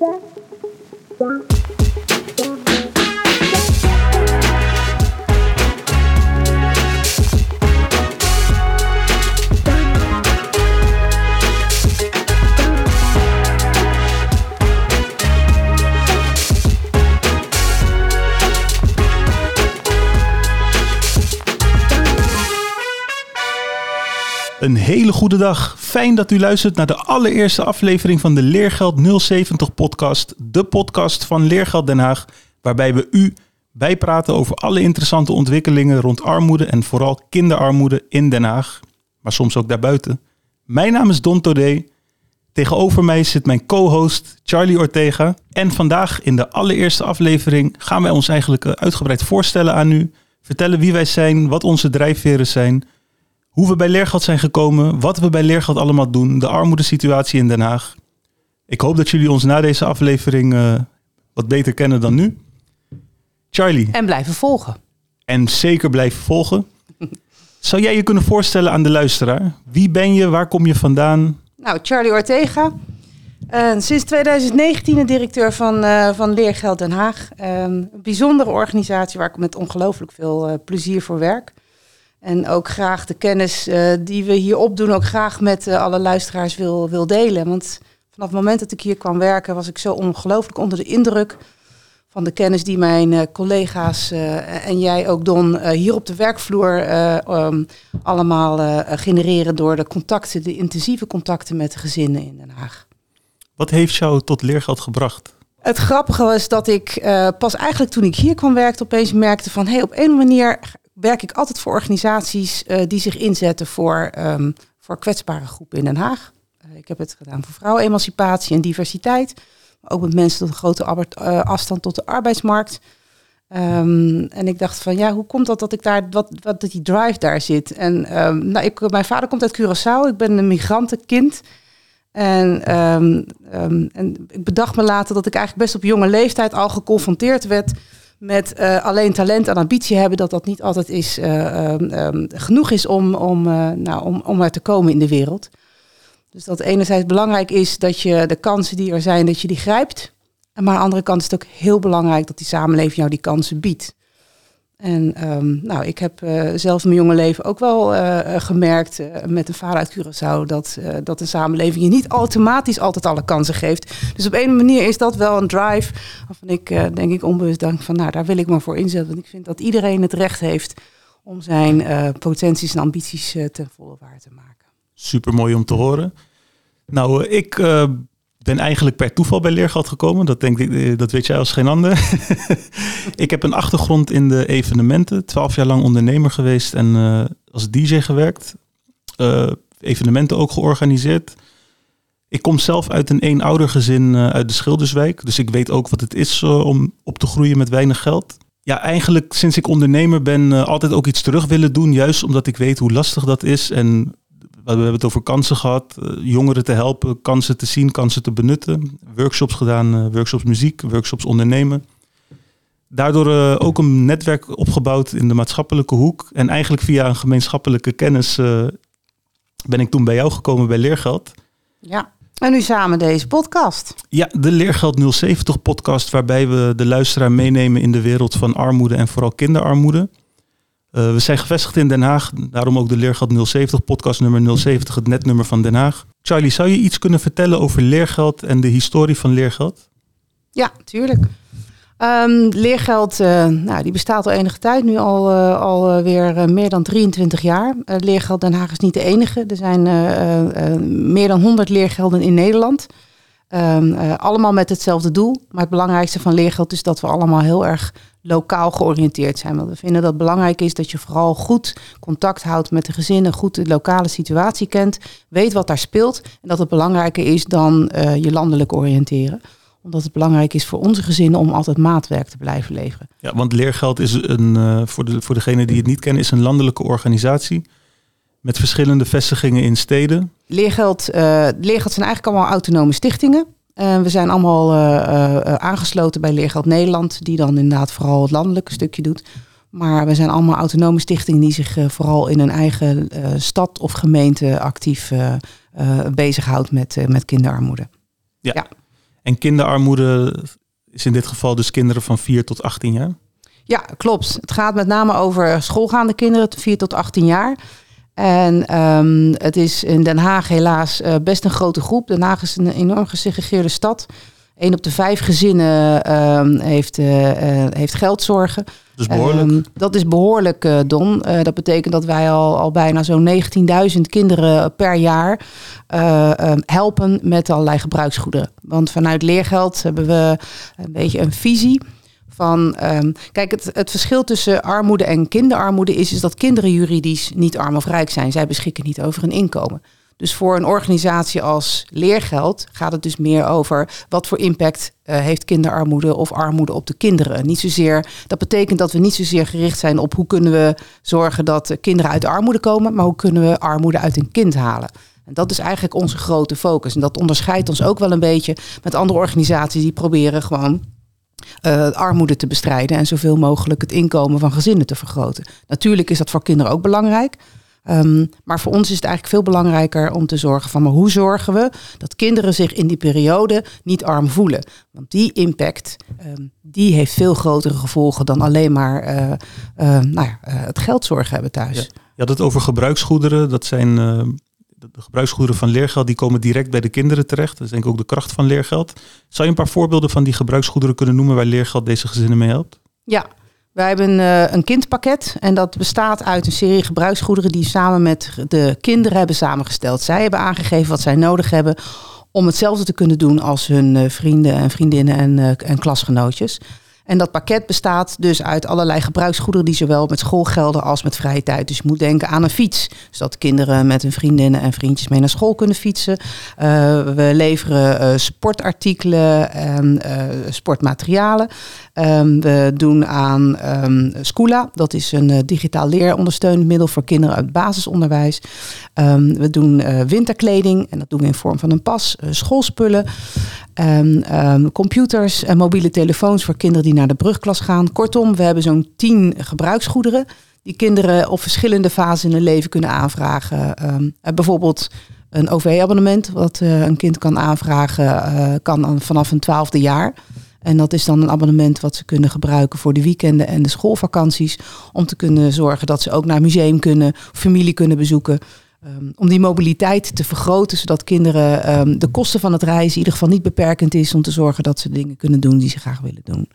Een hele goede dag. Fijn dat u luistert naar de allereerste aflevering van de Leergeld 070 podcast. De podcast van Leergeld Den Haag, waarbij we u bijpraten over alle interessante ontwikkelingen rond armoede en vooral kinderarmoede in Den Haag, maar soms ook daarbuiten. Mijn naam is Don Todé. Tegenover mij zit mijn co-host Charlie Ortega. En vandaag in de allereerste aflevering gaan wij ons eigenlijk eh, uitgebreid voorstellen aan u. Vertellen wie wij zijn, wat onze drijfveren zijn, hoe we bij Leergeld zijn gekomen, wat we bij Leergeld allemaal doen, de armoedesituatie in Den Haag. Ik hoop dat jullie ons na deze aflevering eh, wat beter kennen dan nu. Charlie. En blijven volgen. En zeker blijven volgen. Zou jij je kunnen voorstellen aan de luisteraar? Wie ben je? Waar kom je vandaan? Nou, Charlie Ortega. Uh, sinds 2019 directeur van, uh, van Leergeld Den Haag. Uh, een bijzondere organisatie waar ik met ongelooflijk veel plezier voor werk. En ook graag de kennis uh, die we hier opdoen, ook graag met uh, alle luisteraars wil, wil delen. Want vanaf het moment dat ik hier kwam werken, was ik zo ongelooflijk onder de indruk van de kennis die mijn uh, collega's en jij ook, Don, hier op de werkvloer um, allemaal genereren door de contacten, de intensieve contacten met de gezinnen in Den Haag. Wat heeft jou tot leergeld gebracht? Het grappige was dat ik pas eigenlijk toen ik hier kwam werken opeens merkte van hé, hey, op een manier werk ik altijd voor organisaties uh, die zich inzetten voor, um, voor kwetsbare groepen in Den Haag. Uh, ik heb het gedaan voor vrouwenemancipatie en diversiteit. Ook met mensen tot een grote uh, afstand tot de arbeidsmarkt. Um, en ik dacht van ja, hoe komt dat dat ik daar, wat, wat dat die drive daar zit? En um, nou, ik, mijn vader komt uit Curaçao. Ik ben een migrantenkind. En, en ik bedacht me later dat ik eigenlijk best op jonge leeftijd al geconfronteerd werd met uh, alleen talent en ambitie hebben, dat dat niet altijd is, uh, um, genoeg is om, om, uh, nou, om, om er te komen in de wereld. Dus dat enerzijds belangrijk is dat je de kansen die er zijn, dat je die grijpt. Maar aan de andere kant is het ook heel belangrijk dat die samenleving jou die kansen biedt. En um, nou, ik heb uh, zelf mijn jonge leven ook wel uh, gemerkt uh, met een vader uit Curaçao dat, dat de samenleving je niet automatisch altijd alle kansen geeft. Dus op een manier is dat wel een drive waarvan ik denk ik onbewust denk van nou daar wil ik maar voor inzetten. Want ik vind dat iedereen het recht heeft om zijn potenties en ambities ten volle waar te maken. Super mooi om te horen. Nou, ik ben eigenlijk per toeval bij Leergeld gekomen. Dat, denk ik, eh, dat weet jij als geen ander. ik heb een achtergrond in de evenementen. Twaalf jaar lang ondernemer geweest en uh, als DJ gewerkt. Uh, evenementen ook georganiseerd. Ik kom zelf uit een eenoudergezin uh, uit de Schilderswijk. Dus ik weet ook wat het is om op te groeien met weinig geld. Ja, eigenlijk sinds ik ondernemer ben altijd ook iets terug willen doen. Juist omdat ik weet hoe lastig dat is. En we hebben het over kansen gehad, eh, jongeren te helpen, kansen te zien, kansen te benutten. Workshops gedaan, eh, workshops muziek, workshops ondernemen. Daardoor eh, ook een netwerk opgebouwd in de maatschappelijke hoek. En eigenlijk via een gemeenschappelijke kennis ben ik toen bij jou gekomen bij Leergeld. Ja, en nu samen deze podcast. Ja, de Leergeld 070 podcast, waarbij we de luisteraar meenemen in de wereld van armoede en vooral kinderarmoede. Uh, we zijn gevestigd in Den Haag, daarom ook de Leergeld 070, podcast nummer 070, het netnummer van Den Haag. Charlie, zou je iets kunnen vertellen over leergeld en de historie van leergeld? Ja, tuurlijk. Um, leergeld uh, nou, die bestaat al enige tijd, nu al, uh, al weer meer dan 23 jaar. leergeld Den Haag is niet de enige. Er zijn meer dan 100 leergelden in Nederland. Um, allemaal met hetzelfde doel. Maar het belangrijkste van leergeld is dat we allemaal heel erg lokaal georiënteerd zijn. Want we vinden dat het belangrijk is dat je vooral goed contact houdt met de gezinnen, goed de lokale situatie kent, weet wat daar speelt. En dat het belangrijker is dan uh, je landelijk oriënteren omdat het belangrijk is voor onze gezinnen om altijd maatwerk te blijven leveren. Ja, want Leergeld is een, uh, voor, de, voor degenen die het niet kennen, is een landelijke organisatie met verschillende vestigingen in steden. Leergeld, uh, Leergeld zijn eigenlijk allemaal autonome stichtingen. Uh, we zijn allemaal uh, aangesloten bij Leergeld Nederland, die dan inderdaad vooral het landelijke stukje doet. Maar we zijn allemaal autonome stichtingen die zich vooral in een eigen stad of gemeente actief bezighoudt met, met kinderarmoede. Ja. ja. En kinderarmoede is in dit geval dus kinderen van 4 tot 18 jaar? Ja, klopt. Het gaat met name over schoolgaande kinderen, 4 tot 18 jaar. En um, het is in Den Haag helaas uh, best een grote groep. Den Haag is een enorm gesegregeerde stad. Een op de vijf gezinnen um, heeft, uh, heeft geldzorgen. Dus behoorlijk. Um, dat is behoorlijk, Don. dat betekent dat wij al, al bijna zo'n 19.000 kinderen per jaar helpen met allerlei gebruiksgoederen. Want vanuit leergeld hebben we een beetje een visie van, um, kijk, het, het verschil tussen armoede en kinderarmoede is, is dat kinderen juridisch niet arm of rijk zijn. Zij beschikken niet over een inkomen. Dus voor een organisatie als Leergeld gaat het dus meer over wat voor impact uh, heeft kinderarmoede of armoede op de kinderen. Niet zozeer, dat betekent dat we niet zozeer gericht zijn op hoe kunnen we zorgen dat kinderen uit de armoede komen, maar hoe kunnen we armoede uit een kind halen. En dat is eigenlijk onze grote focus. En dat onderscheidt ons ook wel een beetje met andere organisaties die proberen gewoon uh, armoede te bestrijden en zoveel mogelijk het inkomen van gezinnen te vergroten. Natuurlijk is dat voor kinderen ook belangrijk. Um, maar voor ons is het eigenlijk veel belangrijker om te zorgen van maar hoe zorgen we dat kinderen zich in die periode niet arm voelen. Want die impact um, die heeft veel grotere gevolgen dan alleen maar uh, uh, nou ja, het geldzorgen hebben thuis. Ja. Je had het over gebruiksgoederen. Dat zijn de gebruiksgoederen van leergeld die komen direct bij de kinderen terecht. Dat is denk ik ook de kracht van leergeld. Zou je een paar voorbeelden van die gebruiksgoederen kunnen noemen waar leergeld deze gezinnen mee helpt? Ja, wij hebben uh, een kindpakket en dat bestaat uit een serie gebruiksgoederen die samen met de kinderen hebben samengesteld. Zij hebben aangegeven wat zij nodig hebben om hetzelfde te kunnen doen als hun uh, vrienden en vriendinnen en, uh, en klasgenootjes. En dat pakket bestaat dus uit allerlei gebruiksgoederen die zowel met school gelden als met vrije tijd. Dus je moet denken aan een fiets, zodat kinderen met hun vriendinnen en vriendjes mee naar school kunnen fietsen. Uh, we leveren uh, sportartikelen en uh, sportmaterialen. Um, we doen aan um, dat is een digitaal leerondersteunend middel voor kinderen uit basisonderwijs. Um, we doen winterkleding en dat doen we in vorm van een pas, schoolspullen. Um, computers en mobiele telefoons voor kinderen die naar de brugklas gaan. Kortom, we hebben zo'n tien gebruiksgoederen die kinderen op verschillende fasen in hun leven kunnen aanvragen. Um, bijvoorbeeld een OV-abonnement, wat uh, een kind kan aanvragen, uh, kan vanaf een twaalfde jaar. En dat is dan een abonnement wat ze kunnen gebruiken voor de weekenden en de schoolvakanties. Om te kunnen zorgen dat ze ook naar museum kunnen, familie kunnen bezoeken. Um, om die mobiliteit te vergroten, zodat kinderen um, de kosten van het reizen in ieder geval niet beperkend is om te zorgen dat ze dingen kunnen doen die ze graag willen doen.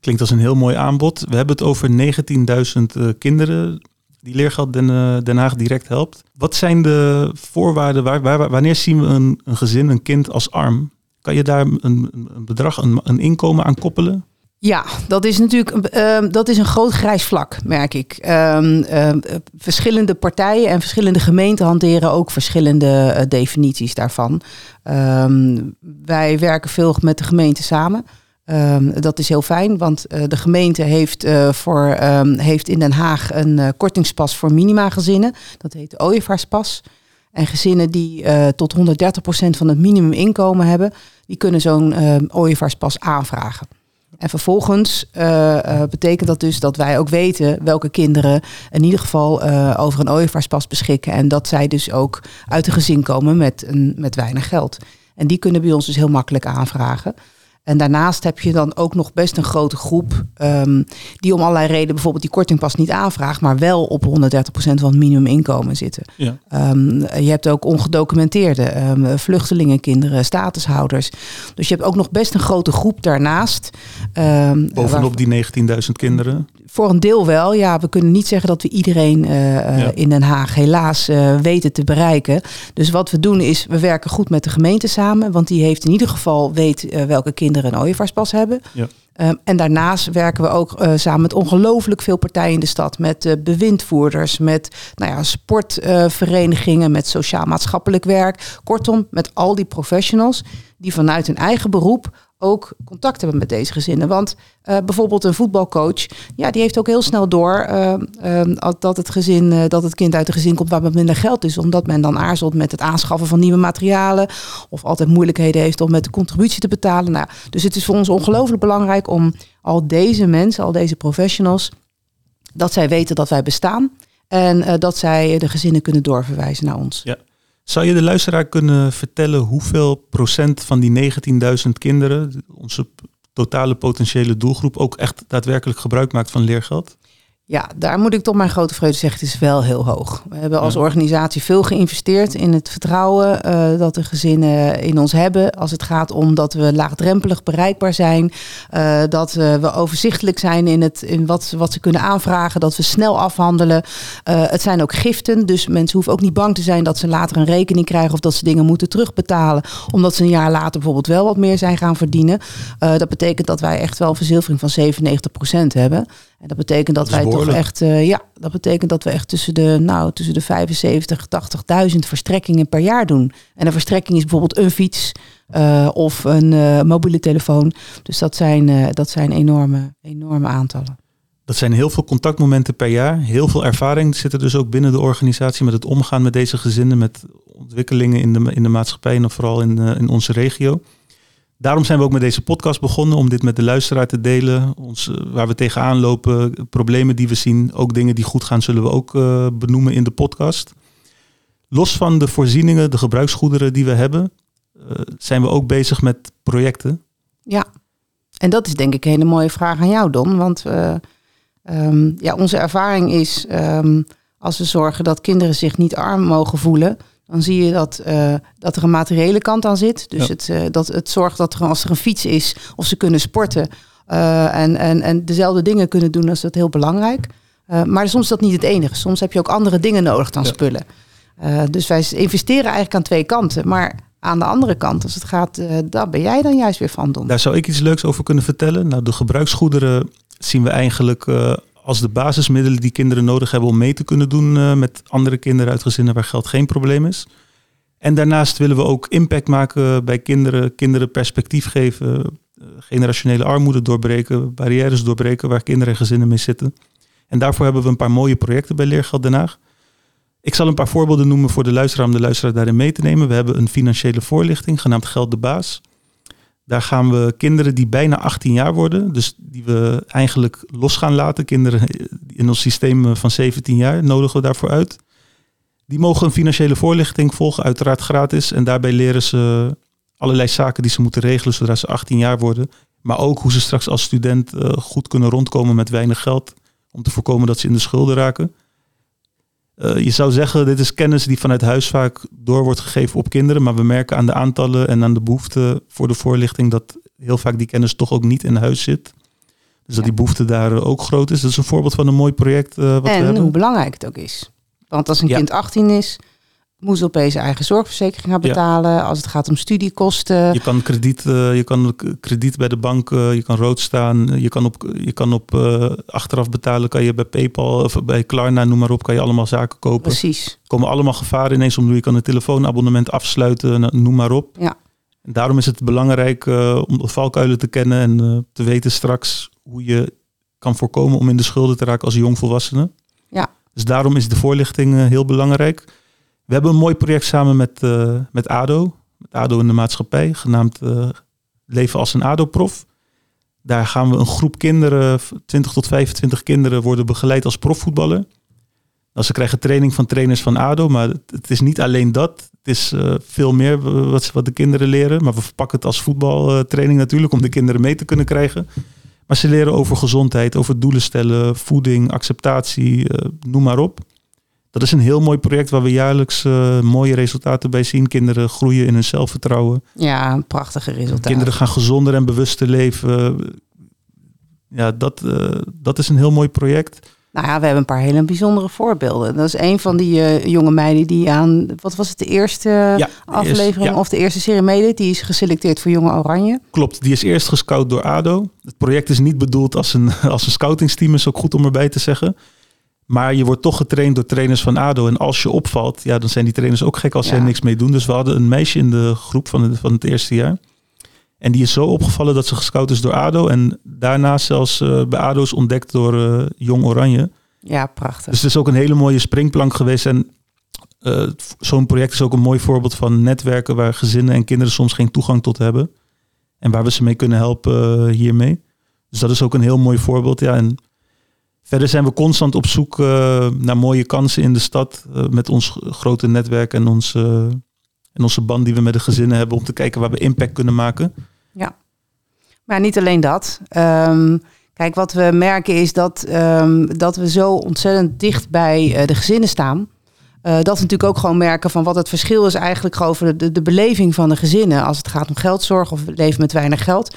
Klinkt als een heel mooi aanbod. We hebben het over 19.000 uh, kinderen die Leergeld Den, uh, Den, Haag direct helpt. Wat zijn de voorwaarden? Waar, waar, wanneer zien we een, een, gezin, een kind als arm? Kan je daar een, een bedrag, een, een inkomen aan koppelen? Ja, dat is natuurlijk uh, dat is een groot grijs vlak, merk ik. Uh, uh, verschillende partijen en verschillende gemeenten hanteren ook verschillende uh, definities daarvan. Ehm, wij werken veel met de gemeente samen. Ehm, dat is heel fijn, want uh, de gemeente heeft, uh, voor, heeft in Den Haag een uh, kortingspas voor minimagezinnen. Dat heet de ooievaarspas. En gezinnen die tot 130% van het minimuminkomen hebben, die kunnen zo'n ooievaarspas aanvragen. En vervolgens uh, uh, betekent dat dus dat wij ook weten welke kinderen in ieder geval uh, over een ooievaarspas beschikken. En dat zij dus ook uit een gezin komen met, een, met weinig geld. En die kunnen bij ons dus heel makkelijk aanvragen. En daarnaast heb je dan ook nog best een grote groep um, die om allerlei redenen bijvoorbeeld die korting pas niet aanvraagt, maar wel op 130% van het minimuminkomen zitten. Ja. Um, je hebt ook ongedocumenteerde um, vluchtelingenkinderen, statushouders. Dus je hebt ook nog best een grote groep daarnaast. Bovenop waar, die 19.000 kinderen? Voor een deel wel. Ja, we kunnen niet zeggen dat we iedereen uh, ja. in Den Haag helaas uh, weten te bereiken. Dus wat we doen is, we werken goed met de gemeente samen. Want die heeft in ieder geval weet uh, welke kinderen een ooievaarspas hebben. Ja. Um, en daarnaast werken we ook uh, samen met ongelooflijk veel partijen in de stad. Met uh, bewindvoerders, met nou ja, sportverenigingen, uh, met sociaal-maatschappelijk werk. Kortom, met al die professionals die vanuit hun eigen beroep ook contact hebben met deze gezinnen. Want uh, bijvoorbeeld een voetbalcoach, ja, die heeft ook heel snel door uh, uh, dat het gezin, dat het kind uit een gezin komt waar wat minder geld is, omdat men dan aarzelt met het aanschaffen van nieuwe materialen of altijd moeilijkheden heeft om met de contributie te betalen. Nou, dus het is voor ons ongelooflijk belangrijk om al deze mensen, al deze professionals, dat zij weten dat wij bestaan en dat zij de gezinnen kunnen doorverwijzen naar ons. Ja. Zou je de luisteraar kunnen vertellen hoeveel procent van die 19.000 kinderen, onze totale potentiële doelgroep, ook echt daadwerkelijk gebruik maakt van leergeld? Ja, daar moet ik tot mijn grote vreugde zeggen, het is wel heel hoog. We hebben als organisatie veel geïnvesteerd in het vertrouwen uh, dat de gezinnen in ons hebben. Als het gaat om dat we laagdrempelig bereikbaar zijn, uh, dat we overzichtelijk zijn in, het, in wat, wat ze kunnen aanvragen, dat we snel afhandelen. Uh, het zijn ook giften, dus mensen hoeven ook niet bang te zijn dat ze later een rekening krijgen of dat ze dingen moeten terugbetalen, omdat ze een jaar later bijvoorbeeld wel wat meer zijn gaan verdienen. dat betekent dat wij echt wel een verzilvering van 97% hebben. En dat betekent dat, wij toch echt, uh, ja, dat betekent dat we echt tussen de, nou, tussen de 75 80.000 verstrekkingen per jaar doen. En een verstrekking is bijvoorbeeld een fiets uh, of een uh, mobiele telefoon. Dus dat zijn, dat zijn enorme, enorme aantallen. Dat zijn heel veel contactmomenten per jaar. Heel veel ervaring zit er dus ook binnen de organisatie met het omgaan met deze gezinnen, met ontwikkelingen in de, in de maatschappij en vooral in, in onze regio. Daarom zijn we ook met deze podcast begonnen, om dit met de luisteraar te delen. Ons, eh, waar we tegenaan lopen, problemen die we zien, ook dingen die goed gaan, zullen we ook uh, benoemen in de podcast. Los van de voorzieningen, de gebruiksgoederen die we hebben, uh, zijn we ook bezig met projecten. Ja, en dat is denk ik een hele mooie vraag aan jou, Don. Want um, ja, onze ervaring is, um, als we zorgen dat kinderen zich niet arm mogen voelen, dan zie je dat, uh, dat er een materiële kant aan zit. Dus het, uh, dat het zorgt dat er als er een fiets is of ze kunnen sporten uh, en, en, en dezelfde dingen kunnen doen, is dat heel belangrijk. maar soms is dat niet het enige. Soms heb je ook andere dingen nodig dan ja. spullen. dus wij investeren eigenlijk aan twee kanten. Maar aan de andere kant, als het gaat, daar ben jij dan juist weer van, Don. Daar zou ik iets leuks over kunnen vertellen. Nou, de gebruiksgoederen zien we eigenlijk als de basismiddelen die kinderen nodig hebben om mee te kunnen doen uh, met andere kinderen uit gezinnen waar geld geen probleem is. En daarnaast willen we ook impact maken bij kinderen, kinderen perspectief geven, uh, generationele armoede doorbreken, barrières doorbreken waar kinderen en gezinnen mee zitten. En daarvoor hebben we een paar mooie projecten bij Leergeld Den Haag. Ik zal een paar voorbeelden noemen voor de luisteraar om de luisteraar daarin mee te nemen. We hebben een financiële voorlichting genaamd Geld de Baas. Daar gaan we kinderen die bijna 18 jaar worden, dus die we eigenlijk los gaan laten, kinderen in ons systeem van 17 jaar, nodigen we daarvoor uit. Die mogen een financiële voorlichting volgen, uiteraard gratis. En daarbij leren ze allerlei zaken die ze moeten regelen zodra ze 18 jaar worden. Maar ook hoe ze straks als student uh, goed kunnen rondkomen met weinig geld. Om te voorkomen dat ze in de schulden raken. Uh, je zou zeggen, dit is kennis die vanuit huis vaak door wordt gegeven op kinderen. Maar we merken aan de aantallen en aan de behoefte voor de voorlichting dat heel vaak die kennis toch ook niet in huis zit. Dus dat die behoefte daar ook groot is. Dat is een voorbeeld van een mooi project. Uh, wat en we hebben. hoe belangrijk het ook is. Want als een Ja. kind 18 is, moet ze opeens eigen zorgverzekering gaan Ja. betalen. Als het gaat om studiekosten. Je kan krediet, eh, je kan krediet bij de bank, eh, je kan rood staan, je kan op, je kan op eh, achteraf betalen, kan je bij PayPal of bij Klarna, noem maar op, kan je allemaal zaken kopen. Precies. Er komen allemaal gevaren ineens om. Je kan een telefoonabonnement afsluiten, nou, noem maar op. Ja. En daarom is het belangrijk om de valkuilen te kennen en te weten straks hoe je kan voorkomen om in de schulden te raken als jongvolwassene. Ja. Dus daarom is de voorlichting heel belangrijk. We hebben een mooi project samen met, eh, met ADO, met ADO in de maatschappij, genaamd eh, Leven als een ADO-prof. Daar gaan we een groep kinderen, 20 tot 25 kinderen, worden begeleid als profvoetballer. Nou, ze krijgen training van trainers van ADO, maar het, is niet alleen dat. Het is eh, veel meer wat, wat de kinderen leren. Maar we verpakken het als voetbaltraining natuurlijk, om de kinderen mee te kunnen krijgen. Maar ze leren over gezondheid, over doelen stellen, voeding, acceptatie, noem maar op. Dat is een heel mooi project waar we jaarlijks eh, mooie resultaten bij zien. Kinderen groeien in hun zelfvertrouwen. Ja, een prachtige resultaat. Kinderen gaan gezonder en bewuster leven. Ja, dat, eh, dat is een heel mooi project. Nou ja, we hebben een paar hele bijzondere voorbeelden. Dat is een van die eh, jonge meiden die aan, wat was het, de eerste Ja, aflevering ja. of de eerste serie meedeed. Die is geselecteerd voor Jonge Oranje. Klopt, die is eerst gescout door ADO. Het project is niet bedoeld als een, als een scoutingsteam, is ook goed om erbij te zeggen. Maar je wordt toch getraind door trainers van ADO. En als je opvalt, ja, dan zijn die trainers ook gek als Ja. zij niks mee doen. Dus we hadden een meisje in de groep van het, van het eerste jaar. En die is zo opgevallen dat ze gescout is door ADO. En daarna zelfs eh, bij ADO is ontdekt door eh, Jong Oranje. Ja, prachtig. Dus het is ook een hele mooie springplank geweest. En eh, zo'n project is ook een mooi voorbeeld van netwerken waar gezinnen en kinderen soms geen toegang tot hebben. En waar we ze mee kunnen helpen hiermee. Dus dat is ook een heel mooi voorbeeld. Ja, en Verder zijn we constant op zoek uh, naar mooie kansen in de stad. Uh, met ons grote netwerk en, ons, uh, en onze band die we met de gezinnen hebben. Om te kijken waar we impact kunnen maken. Ja, maar niet alleen dat. Um, kijk, wat we merken is dat, um, dat we zo ontzettend dicht bij de gezinnen staan. Uh, dat we natuurlijk ook gewoon merken van wat het verschil is eigenlijk over de, de beleving van de gezinnen als het gaat om geldzorg of leven met weinig geld.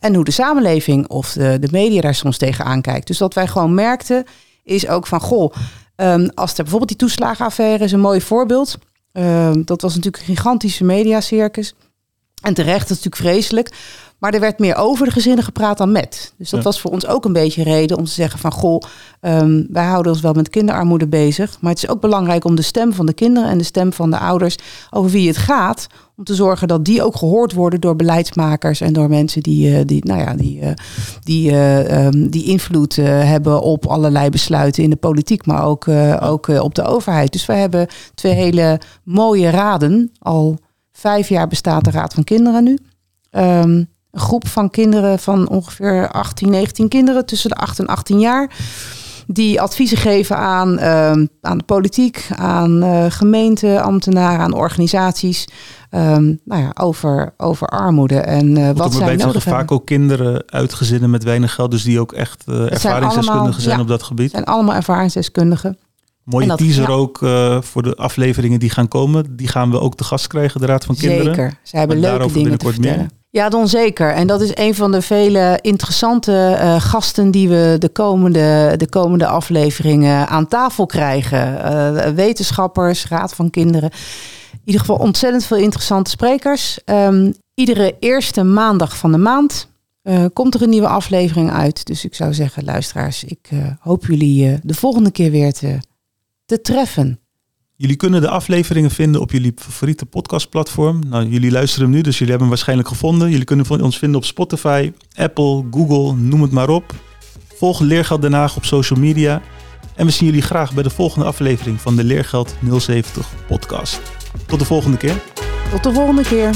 En hoe de samenleving of de, de media daar soms tegenaan kijkt. Dus wat wij gewoon merkten is ook van goh, um, als er bijvoorbeeld die toeslagenaffaire is een mooi voorbeeld. Um, dat was natuurlijk een gigantische mediacircus. En terecht, dat is natuurlijk vreselijk. Maar er werd meer over de gezinnen gepraat dan met. Dus dat was voor ons ook een beetje reden om te zeggen van... goh, um, wij houden ons wel met kinderarmoede bezig... maar het is ook belangrijk om de stem van de kinderen en de stem van de ouders... over wie het gaat, om te zorgen dat die ook gehoord worden... door beleidsmakers en door mensen die, uh, die, nou ja, die, uh, die, uh, um, die invloed hebben... op allerlei besluiten in de politiek, maar ook, ook op de overheid. Dus wij hebben twee hele mooie raden. Al vijf jaar bestaat de Raad van Kinderen nu... Um, een groep van kinderen van ongeveer 18, 19 kinderen tussen de 8 en 18 jaar. Die adviezen geven aan, uh, aan de politiek, aan uh, gemeenten, ambtenaren, aan organisaties. Um, nou ja, over, over armoede en uh, wat zij nodig hebben. vaak ook kinderen uit gezinnen met weinig geld, dus die ook echt uh, ervaringsdeskundigen zijn, ja, op dat gebied. zijn allemaal ervaringsdeskundigen. Mooie dat, teaser ja. ook uh, voor de afleveringen die gaan komen. Die gaan we ook te gast krijgen, de Raad van Kinderen. Zeker, ze hebben leuke dingen te vertellen. Meer. Ja, dan zeker. En dat is een van de vele interessante uh, gasten die we de komende, de komende afleveringen aan tafel krijgen. Uh, wetenschappers, Raad van Kinderen. In ieder geval ontzettend veel interessante sprekers. Um, iedere eerste maandag van de maand uh, komt er een nieuwe aflevering uit. Dus ik zou zeggen, luisteraars, ik hoop jullie de volgende keer weer te, te treffen. Jullie kunnen de afleveringen vinden op jullie favoriete podcastplatform. Nou, jullie luisteren hem nu, dus jullie hebben hem waarschijnlijk gevonden. Jullie kunnen ons vinden op Spotify, Apple, Google, noem het maar op. Volg Leergeld Den Haag op social media. En we zien jullie graag bij de volgende aflevering van de Leergeld 070 podcast. Tot de volgende keer. Tot de volgende keer.